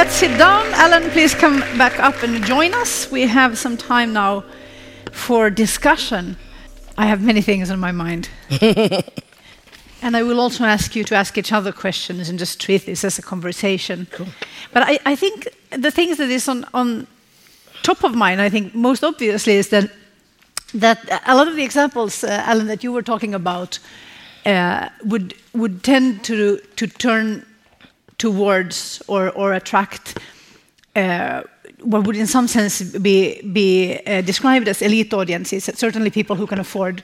let's sit down. Alan, please come back up and join us. We have some time now for discussion. I have many things on my mind. and I will also ask you to ask each other questions and just treat this as a conversation. Cool. But I, I think the things that is on, on top of mind, I think most obviously, is that that a lot of the examples, uh, Alan, that you were talking about, uh, would would tend to to turn towards or or attract uh, what would, in some sense, be be uh, described as elite audiences. Certainly, people who can afford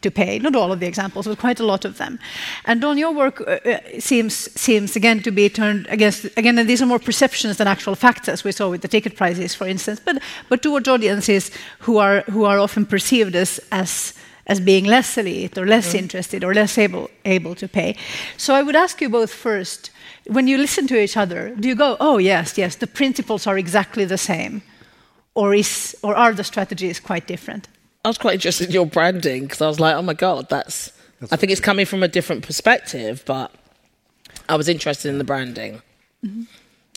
to pay. Not all of the examples, but quite a lot of them. And on your work uh, uh, seems seems again to be turned against again. And these are more perceptions than actual facts, as we saw with the ticket prices, for instance. But but towards audiences who are who are often perceived as as as being less elite or less mm. interested or less able able to pay. So I would ask you both first. When you listen to each other, do you go, "Oh yes, yes, the principles are exactly the same," or is or are the strategies quite different? I was quite interested in your branding because I was like, oh my god, that's. that's I think it's coming from a different perspective, but I was interested in the branding. Mm-hmm.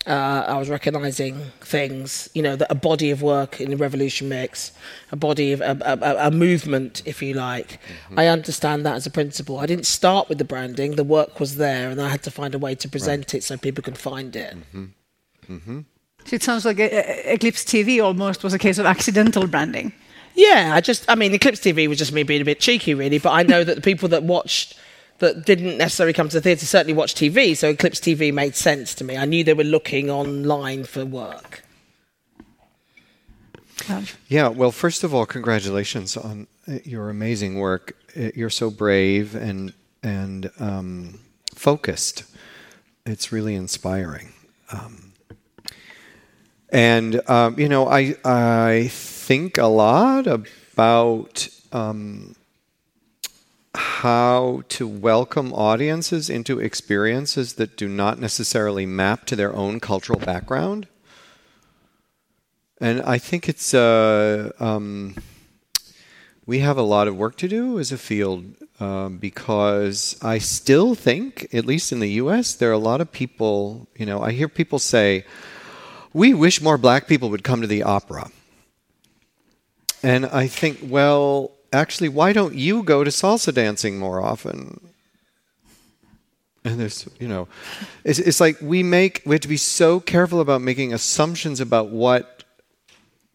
Uh, I was recognizing things, you know, that a body of work in the revolution mix, a body of a, a, a movement, if you like. Mm-hmm. I understand that as a principle. I didn't start with the branding; the work was there, and I had to find a way to present right. it so people can find it. Mm-hmm. Mm-hmm. So it sounds like Eclipse TV almost was a case of accidental branding. Yeah, I just, I mean, Eclipse TV was just me being a bit cheeky, really. But I know that the people that watched, that didn't necessarily come to the theatre, certainly watch TV. So Eclipse TV made sense to me. I knew they were looking online for work. Yeah, well, first of all, congratulations on uh, your amazing work. Uh, you're so brave and and um, focused. It's really inspiring. Um, and um, you know, I I think a lot about um, how to welcome audiences into experiences that do not necessarily map to their own cultural background. And I think it's uh, um, we have a lot of work to do as a field um, because I still think, at least in the U.S., there are a lot of people. You know, I hear people say, "We wish more black people would come to the opera." And I think, well, actually, why don't you go to salsa dancing more often? And there's, you know, it's, it's like we make, we have to be so careful about making assumptions about what,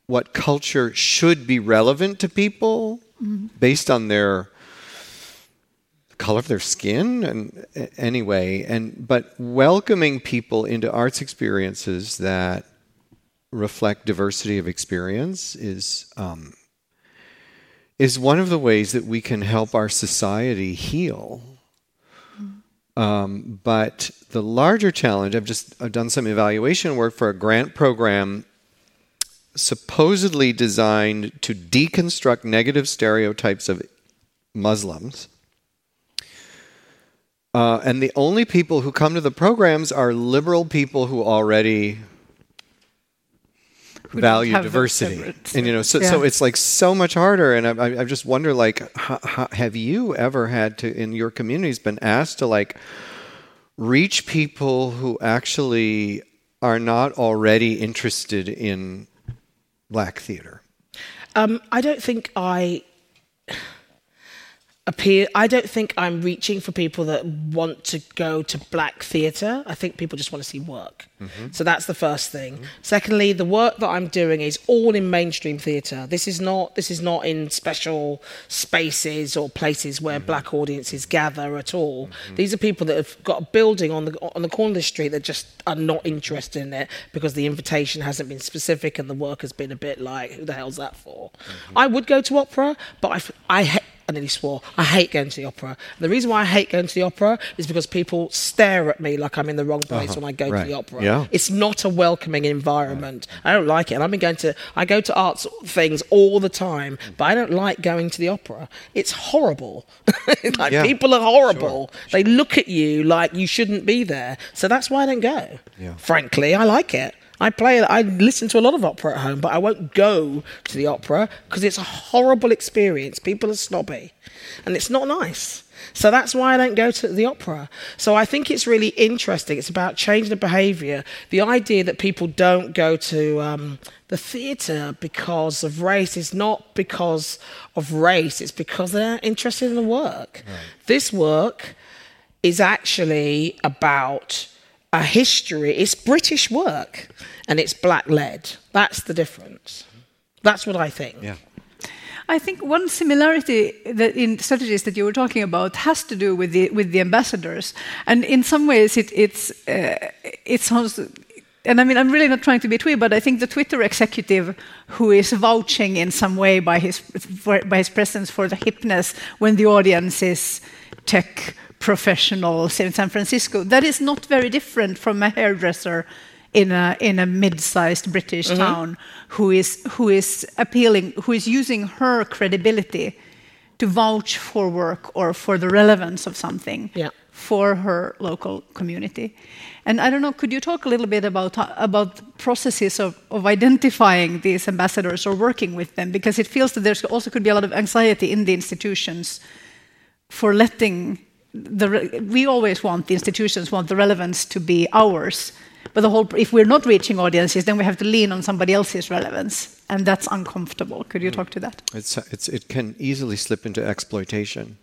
what culture should be relevant to people mm-hmm. based on their color of their skin and anyway and but welcoming people into arts experiences that reflect diversity of experience is um, is one of the ways that we can help our society heal. Um, but the larger challenge, I've just I've done some evaluation work for a grant program supposedly designed to deconstruct negative stereotypes of Muslims. Uh, and the only people who come to the programs are liberal people who already value diversity and you know so, yeah. so it's like so much harder and i, I just wonder like have you ever had to in your communities been asked to like reach people who actually are not already interested in black theater um, i don't think i appear i don't think i'm reaching for people that want to go to black theatre i think people just want to see work mm-hmm. so that's the first thing mm-hmm. secondly the work that i'm doing is all in mainstream theatre this is not this is not in special spaces or places where mm-hmm. black audiences gather at all mm-hmm. these are people that have got a building on the on the corner of the street that just are not interested in it because the invitation hasn't been specific and the work has been a bit like who the hell's that for mm-hmm. i would go to opera but i i I nearly swore. I hate going to the opera. The reason why I hate going to the opera is because people stare at me like I'm in the wrong place uh-huh. when I go right. to the opera. Yeah. It's not a welcoming environment. Right. I don't like it. And I've been going to, I go to arts things all the time, but I don't like going to the opera. It's horrible. like yeah. people are horrible. Sure. They look at you like you shouldn't be there. So that's why I don't go. Yeah. Frankly, I like it. I play, I listen to a lot of opera at home, but I won't go to the opera because it's a horrible experience. People are snobby, and it's not nice. So that's why I don't go to the opera. So I think it's really interesting. It's about changing the behaviour. The idea that people don't go to um, the theatre because of race is not because of race, it's because they're interested in the work. Right. This work is actually about a history, it's British work and it's black led. That's the difference. That's what I think. Yeah. I think one similarity that in strategies that you were talking about has to do with the with the ambassadors, and in some ways it, it's uh, it sounds. And I mean, I'm really not trying to be twee, but I think the Twitter executive who is vouching in some way by his for, by his presence for the hipness when the audience is tech professionals in San Francisco, that is not very different from a hairdresser in a in a mid-sized British mm-hmm. town who is who is appealing, who is using her credibility to vouch for work or for the relevance of something yeah. for her local community. And I don't know, could you talk a little bit about about processes of, of identifying these ambassadors or working with them? Because it feels that there also could be a lot of anxiety in the institutions for letting the we always want the institutions want the relevance to be ours but the whole, if we're not reaching audiences, then we have to lean on somebody else's relevance, and that's uncomfortable. Could you talk to that? It's, it's, it can easily slip into exploitation.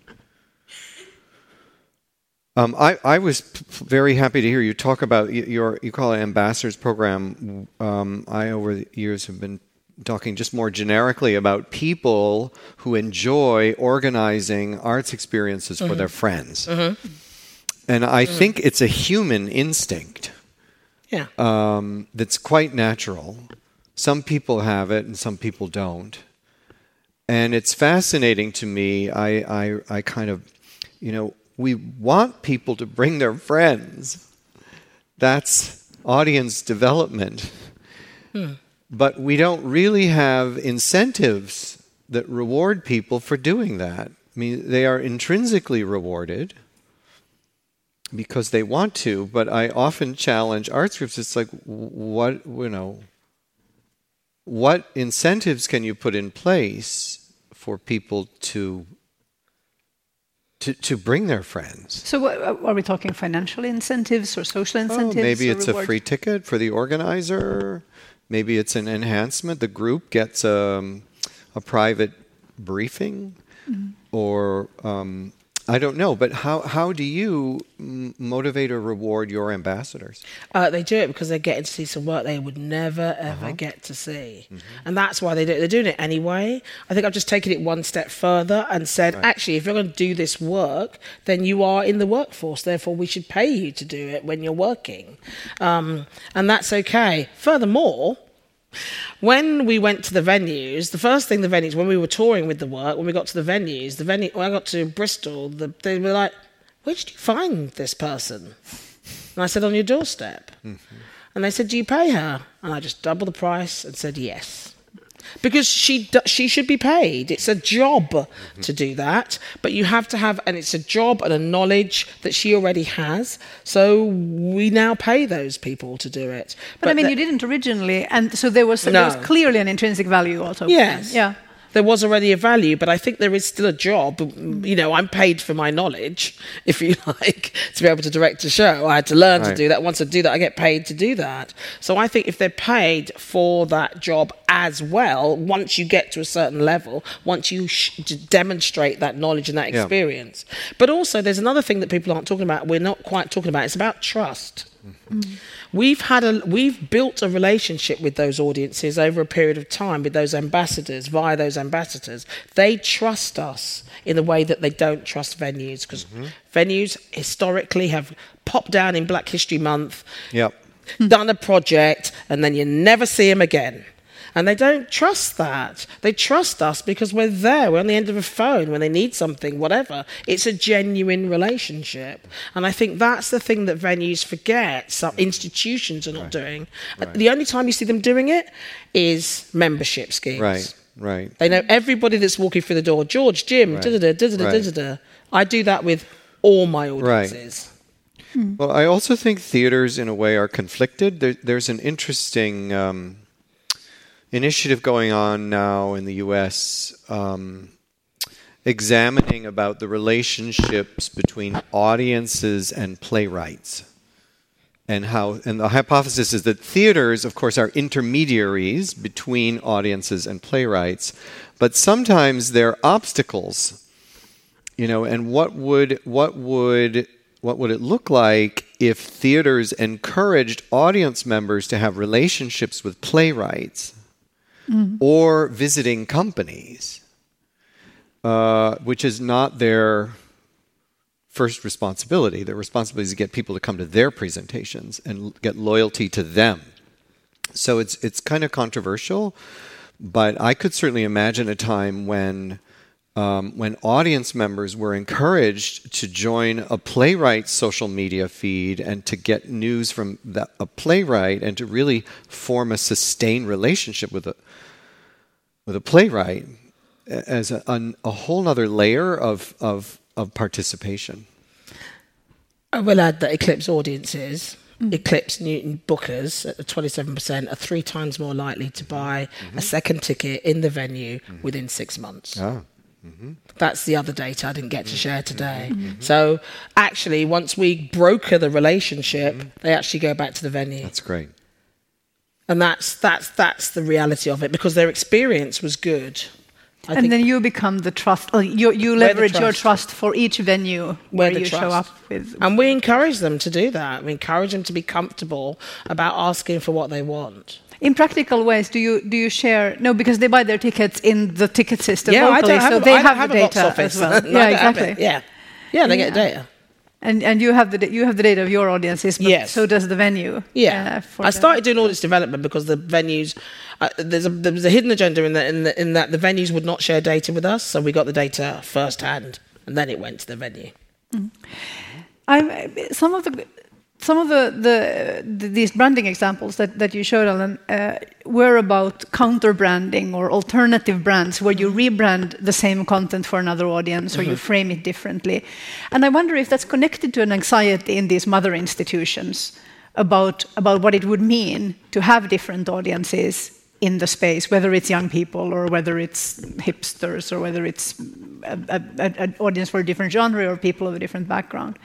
Um, I, I was very happy to hear you talk about your you call it ambassadors program. Um, I over the years have been talking just more generically about people who enjoy organizing arts experiences mm-hmm. for their friends, mm-hmm. and I mm-hmm. think it's a human instinct yeah. Um, that's quite natural. Some people have it and some people don't. And it's fascinating to me. I, I, I kind of, you know, we want people to bring their friends. That's audience development. Hmm. But we don't really have incentives that reward people for doing that. I mean, they are intrinsically rewarded because they want to, but I often challenge arts groups. It's like, what, you know, what incentives can you put in place for people to to, to bring their friends. So, what, uh, are we talking financial incentives or social oh, incentives? Oh, maybe it's reward? a free ticket for the organizer. Maybe it's an enhancement. The group gets a, um, a private briefing, mm-hmm. or um, I don't know, but how, how do you m- motivate or reward your ambassadors? Uh, they do it because they're getting to see some work they would never ever uh-huh. get to see, mm-hmm. and that's why they do it. They're doing it anyway. I think I've just taken it one step further and said, right. actually, if you're going to do this work, then you are in the workforce. Therefore, we should pay you to do it when you're working, um, and that's okay. Furthermore, when we went to the venues, the first thing the venues, when we were touring with the work, when we got to the venues, the venue, when I got to Bristol, the, they were like, where did you find this person? And I said, on your doorstep. Mm-hmm. And they said, do you pay her? And I just doubled the price and said, yes because she she should be paid. It's a job mm-hmm. to do that, but you have to have, and it's a job and a knowledge that she already has. So we now pay those people to do it. But, but I mean, the, you didn't originally, and so there was, no. there was clearly an intrinsic value also. Yes. Yeah there was already a value, but I think there is still a job. You know, I'm paid for my knowledge, if you like, to be able to direct a show. I had to learn right. to do that. Once I do that, I get paid to do that. So I think if they're paid for that job as well, once you get to a certain level, once you sh- demonstrate that knowledge and that experience. Yeah. But also, there's another thing that people aren't talking about. We're not quite talking about. It's about trust. Mm-hmm. We've had a we've built a relationship with those audiences over a period of time with those ambassadors via those ambassadors. They trust us in the way that they don't trust venues because mm-hmm. venues historically have popped down in Black History Month, yep. done a project, and then you never see them again. And they don't trust that. They trust us because we're there. We're on the end of a phone when they need something, whatever. It's a genuine relationship. And I think that's the thing that venues forget, some institutions are not right. doing. Right. The only time you see them doing it is membership schemes. Right, right. They know everybody that's walking through the door George, Jim, right. da da da da da da. I do that with all my audiences. Hmm. Well, I also think theaters, in a way, are conflicted. There, there's an interesting um, initiative going on now in the U.S. Um, examining about the relationships between audiences and playwrights. And how and the hypothesis is that theaters, of course, are intermediaries between audiences and playwrights, but sometimes they're obstacles. You know, and what would what would what would it look like if theaters encouraged audience members to have relationships with playwrights mm. or visiting companies? Uh, which is not their first responsibility. Their responsibility is to get people to come to their presentations and get loyalty to them. So it's it's kind of controversial, but I could certainly imagine a time when um, when audience members were encouraged to join a playwright's social media feed and to get news from the, a playwright and to really form a sustained relationship with a with a playwright as a, a, a whole other layer of, of, of participation. I will add that Eclipse audiences, mm. Eclipse Newton bookers at 27% are three times more likely to buy mm-hmm. a second ticket in the venue mm-hmm. within six months. Oh. Mm-hmm. That's the other data I didn't get to share today. Mm-hmm. So, actually, once we broker the relationship, mm-hmm. they actually go back to the venue. That's great. And that's that's that's the reality of it because their experience was good. I and then you become the trust. you you leverage trust. your trust for each venue where you trust. show up with. And we encourage them to do that. We encourage them to be comfortable about asking for what they want. In practical ways, do you do you share? No, because they buy their tickets in the ticket system yeah, locally, so a, they have, have the data as well. yeah, exactly. Yeah, yeah, they yeah. get data. And and you have the you have the data of your audiences, but yes. so does the venue. Yeah, uh, I started doing all this development because the venues uh, there's a there's a hidden agenda in that in, the, in that the venues would not share data with us, so we got the data firsthand, and then it went to the venue. Mm. I some of the some of the, the, the, these branding examples that, that you showed, Alan, uh, were about counter branding or alternative brands where you rebrand the same content for another audience or mm -hmm. you mm-hmm. frame it differently. And I wonder if that's connected to an anxiety in these mother institutions about, about what it would mean to have different audiences in the space, whether it's young people or whether it's hipsters or whether it's an audience for a different genre or people of a different background.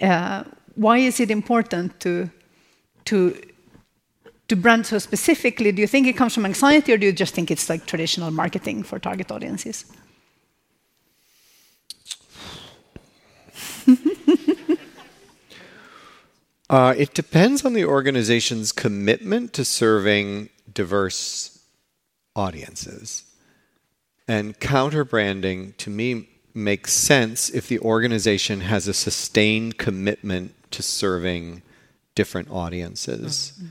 Uh, why is it important to, to, to brand so specifically? Do you think it comes from anxiety or do you just think it's like traditional marketing for target audiences? uh, it depends on the organization's commitment to serving diverse audiences. And counter branding, to me, makes sense if the organization has a sustained commitment to serving different audiences. Mm-hmm.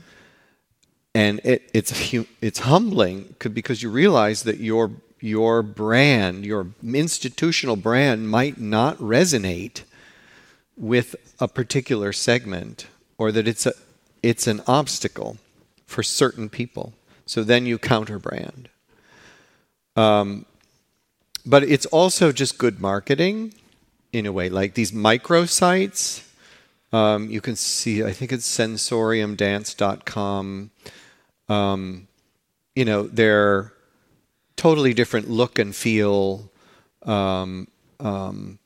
And it, it's it's humbling because you realize that your your brand, your institutional brand, might not resonate with a particular segment, or that it's a it's an obstacle for certain people. So then you counter brand. Um, but it's also just good marketing in a way. Like these microsites, um, you can see, I think it's sensoriumdance.com. Um, you know, they're totally different look and feel. Um, um,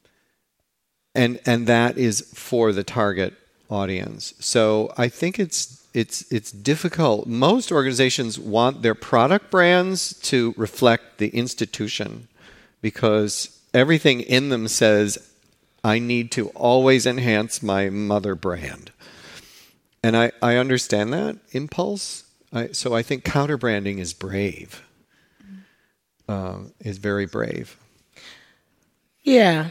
and and that is for the target audience. So I think it's it's it's difficult. Most organizations want their product brands to reflect the institution because everything in them says I need to always enhance my mother brand. And I, I understand that impulse. I, so I think counter branding is brave, uh, is very brave. Yeah.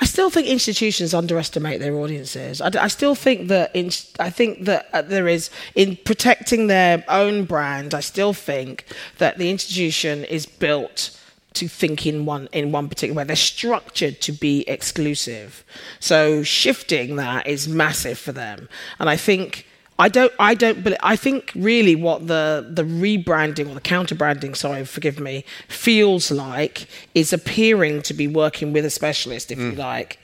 I still think institutions underestimate their audiences. I, I still think that in, I think that uh, there is in protecting their own brand. I still think that the institution is built to think in one in one particular way. They're structured to be exclusive. So shifting that is massive for them. And I think I don't I don't but I think really what the the rebranding or the counter branding, sorry, forgive me, feels like is appearing to be working with a specialist, if mm. you like,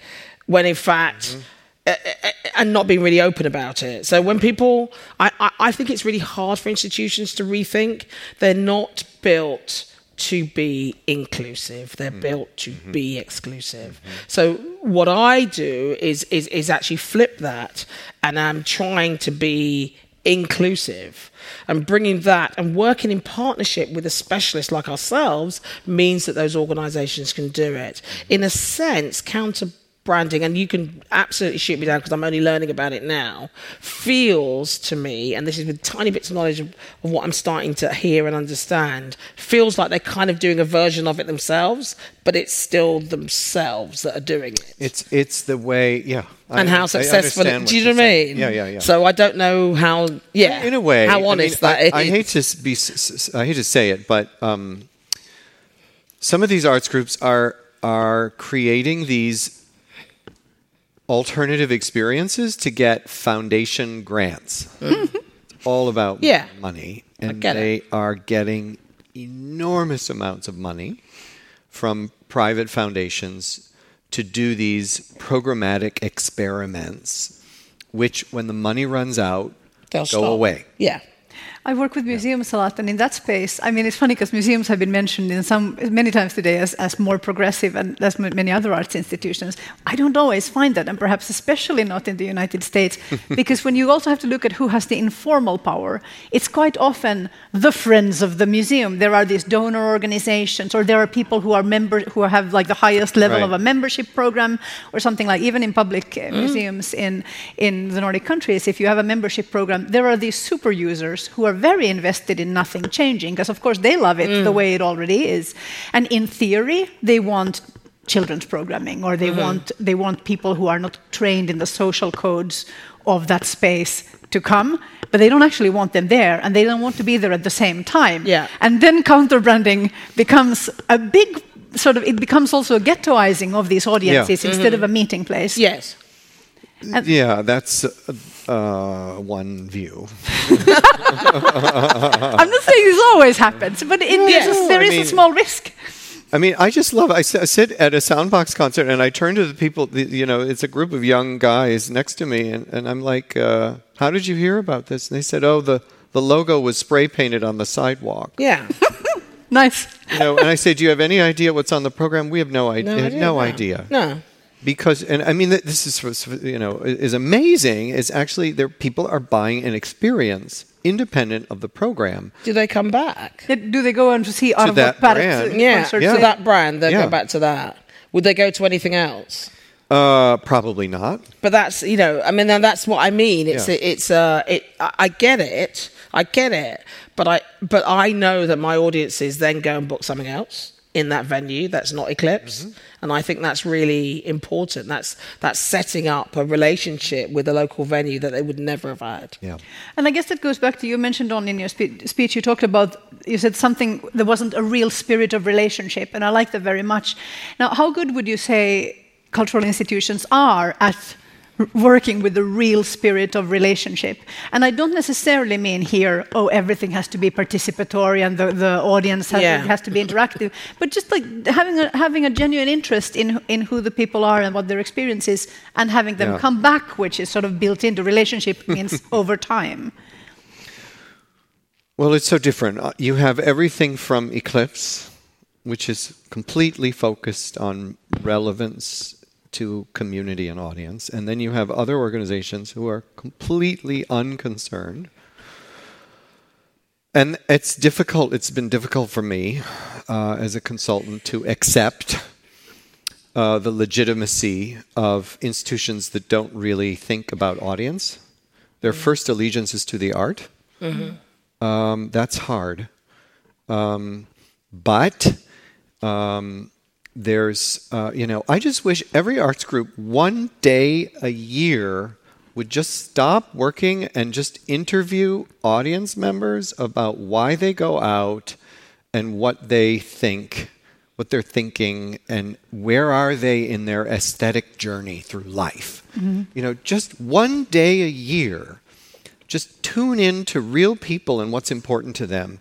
when in fact mm-hmm. Uh, uh, and not being really open about it. So when people, I, I, I think it's really hard for institutions to rethink. They're not built to be inclusive. They're mm-hmm. built to mm-hmm. be exclusive. Mm-hmm. So what I do is is is actually flip that, and I'm trying to be inclusive. And bringing that and working in partnership with a specialist like ourselves means that those organizations can do it. In a sense counter branding and you can absolutely shoot me down because i'm only learning about it now feels to me and this is with tiny bits of knowledge of, of what i'm starting to hear and understand feels like they're kind of doing a version of it themselves but it's still themselves that are doing it It's it's the way, yeah. and I- how successful. understand do you know what I mean? Yeah, yeah, yeah. So I don't know how. Yeah, in a way, how I mean, honest that I, is. I hate to be, I hate to say it, but um, some of these arts groups are are creating these alternative experiences to get foundation grants. it's all about. Yeah. money, and get it. they are getting enormous amounts of money from private foundations to do these programmatic experiments, which, when the money runs out, They'll go stop. away. Yeah. I work with museums a lot, and in that space, I mean, it's funny because museums have been mentioned in some many times today as, as more progressive and as m- many other arts institutions. I don't always find that, and perhaps especially not in the United States, because when you also have to look at who has the informal power, it's quite often the friends of the museum. There are these donor organizations, or there are people who are members who have like the highest level Right. of a membership program, or something like. Even in public uh, museums in in the Nordic countries, if you have a membership program, there are these super users who are very invested in nothing changing, because of course they love it the mm. way it already is, and in theory they want children's programming, or they mm-hmm. want they want people who are not trained in the social codes of that space to come. But they don't actually want them there, and they don't want to be there at the same time. Yeah. And then counter branding becomes a big sort of it becomes also a ghettoizing of these audiences instead of mm-hmm. a meeting place. Yes. And- Yeah, that's uh, uh, one view. I'm not saying this always happens, but it, Yes. there's a, there I is mean- a small risk. I mean, I just love. I, s- I sit at a Soundbox concert and I turn to the people. The, you know, it's a group of young guys next to me, and, and I'm like, uh, "How did you hear about this?" And they said, "Oh, the the logo was spray painted on the sidewalk." Yeah. Nice. You know, and I say, "Do you have any idea what's on the program?" We have no idea. No idea. no no. idea. No. Because and I mean this is you know is amazing is actually there people are buying an experience independent of the program. Do they come back? Do they go on to see out of that what brand. Yeah. concerts Yeah. To that brand, they'll Yeah. go back to that. Would they go to anything else? Uh, probably not. But that's you know, I mean, and that's what I mean. It's Yeah. it's uh, it. I I get it. I get it. But I but I know that my audiences then go and book something else in that venue that's not Eclipse, mm-hmm. and I think that's really important. That's that's setting up a relationship with a local venue that they would never have had. Yeah. And I guess that goes back to you mentioned on in your spe- speech. You talked about you said something there wasn't a real spirit of relationship, and I like that very much. Now, how good would you say cultural institutions are at r- working with the real spirit of relationship? And I don't necessarily mean here, oh, everything has to be participatory and the, the audience has, Yeah. has to be interactive, but just like having a, having a genuine interest in in who the people are and what their experience is, and having them Yeah. come back, which is sort of built into relationship means over time. Well, it's so different. Uh, You have everything from Eclipse, which is completely focused on relevance to community and audience, and then you have other organizations who are completely unconcerned. And it's difficult. It's been difficult for me uh, as a consultant to accept uh, the legitimacy of institutions that don't really think about audience. Their first allegiance is to the art. Um, that's hard. Um, but um, there's, uh, you know, I just wish every arts group one day a year would just stop working and just interview audience members about why they go out and what they think, what they're thinking, and where are they in their aesthetic journey through life. You know, just one day a year just tune in to real people and what's important to them.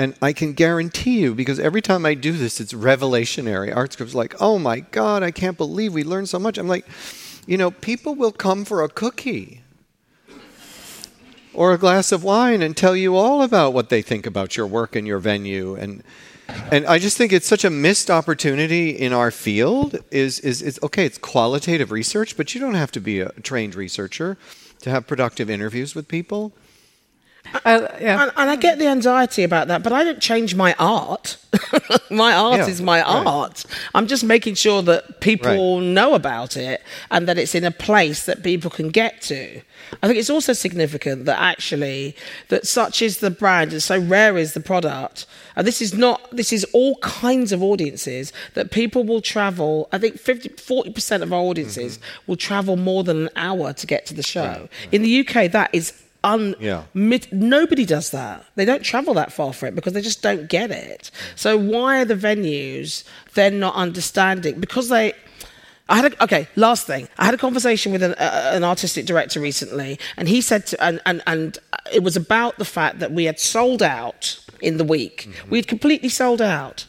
And I can guarantee you, because every time I do this, it's revelationary. Arts groups like, oh my God, I can't believe we learned so much. I'm like, you know, people will come for a cookie or a glass of wine and tell you all about what they think about your work and your venue. And And I just think it's such a missed opportunity in our field. Is is it's okay? It's qualitative research, but you don't have to be a trained researcher to have productive interviews with people. Uh, yeah. And, and I get the anxiety about that, but I don't change my art. my art Yeah, is my right. art. I'm just making sure that people Right. know about it and that it's in a place that people can get to. I think it's also significant that actually that such is the brand and so rare is the product. And this is not this is all kinds of audiences that people will travel. I think 50 40% of our audiences Mm-hmm. will travel more than an hour to get to the show. In the UK that is un Yeah. Mid, nobody does that. They don't travel that far for it because they just don't get it. So why are the venues then not understanding? Because they. I had a, okay. Last thing, I had a conversation with an, uh, an artistic director recently, and he said, to, and, and and it was about the fact that we had sold out in the week. Mm-hmm. We had completely sold out.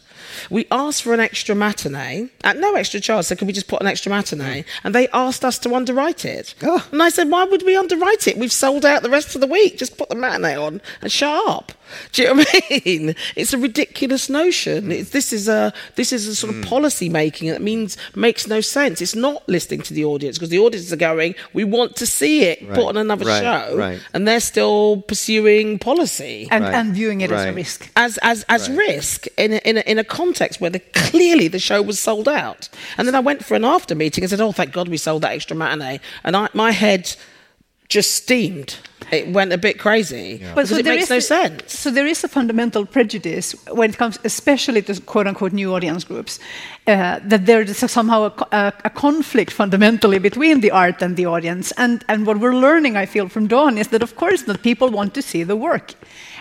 We asked for an extra matinee at no extra charge. So, could we just put an extra matinee? And they asked us to underwrite it. Ah. And I said, why would we underwrite it? We've sold out the rest of the week. Just put the matinee on and shut up. Do you know what I mean? It's a ridiculous notion. Hmm. It's, this is a this is a sort of hmm. policy making that means makes no sense. It's not listening to the audience because the audience are going, we want to see it put on another right, show, right. and they're still pursuing policy and, Right. and viewing it as a risk. as as as risk in a, in a, in a context where the, clearly the show was sold out. And then I went for an after meeting and said, "Oh, thank God we sold that extra matinee." And I, my head just steamed. It went a bit crazy because it there makes is no a- sense. So there is a fundamental prejudice when it comes, especially to quote unquote new audience groups, uh, that there is somehow a, a, a conflict fundamentally between the art and the audience. And and what we're learning, I feel, from Dawn is that of course that people want to see the work,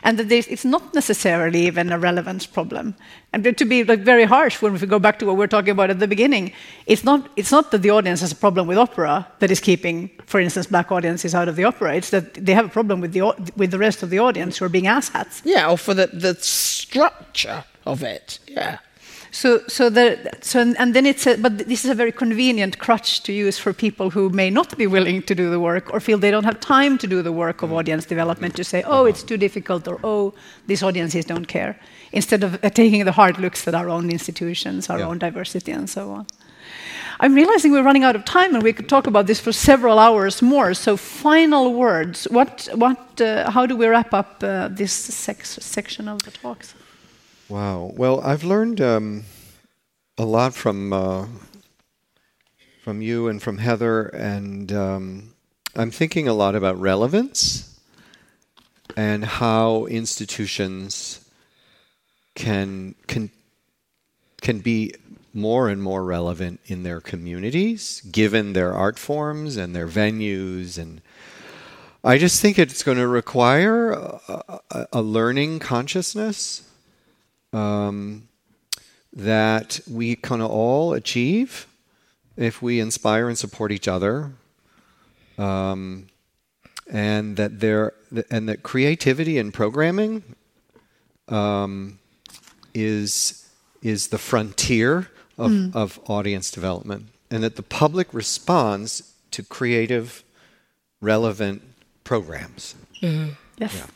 and that it's not necessarily even a relevance problem. And to be like very harsh, when we go back to what we we're talking about at the beginning, it's not it's not that the audience has a problem with opera that is keeping, for instance, black audiences out of the opera. It's that they have a problem with the with the rest of the audience who are being asshats. Yeah, or for the the structure of it. Yeah. So, so, the, so and, then it's a, but this is a very convenient crutch to use for people who may not be willing to do the work or feel they don't have time to do the work of audience development to say, oh, it's too difficult or oh, these audiences don't care, instead of uh, taking the hard looks at our own institutions, our Yeah. own diversity, and so on. I'm realizing we're running out of time, and we could talk about this for several hours more. So, final words. What, what, uh, how do we wrap up uh, this section of the talks? Wow. Well, I've learned um, a lot from uh, from you and from Heather, and um, I'm thinking a lot about relevance and how institutions can can can be more and more relevant in their communities, given their art forms and their venues and. I just think it's going to require a, a, learning consciousness um, that we can all achieve if we inspire and support each other, um, and that there and that creativity and programming um, is is the frontier of, hmm. of audience development, and that the public responds to creative, relevant programs. Mm-hmm. Yes.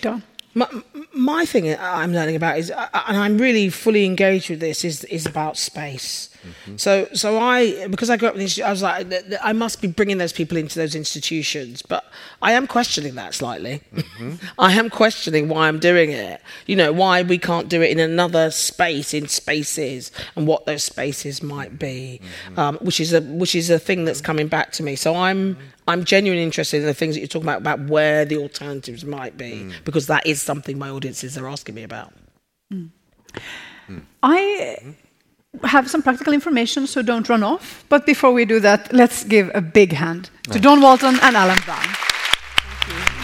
Dawn. My, my thing I'm learning about is, uh, and I'm really fully engaged with this, is is about space. So, so I because I grew up in I was like, I must be bringing those people into those institutions, but I am questioning that slightly. I am questioning why I'm doing it. You know, why we can't do it in another space, in spaces, and what those spaces might be, um, which is a which is a thing that's coming back to me. So I'm I'm genuinely interested in the things that you're talking about about where the alternatives might be, mm. because that is something my audiences are asking me about. Mm. I have some practical information, so don't run off. But before we do that, let's give a big hand to Dawn Walters and Alan Brown.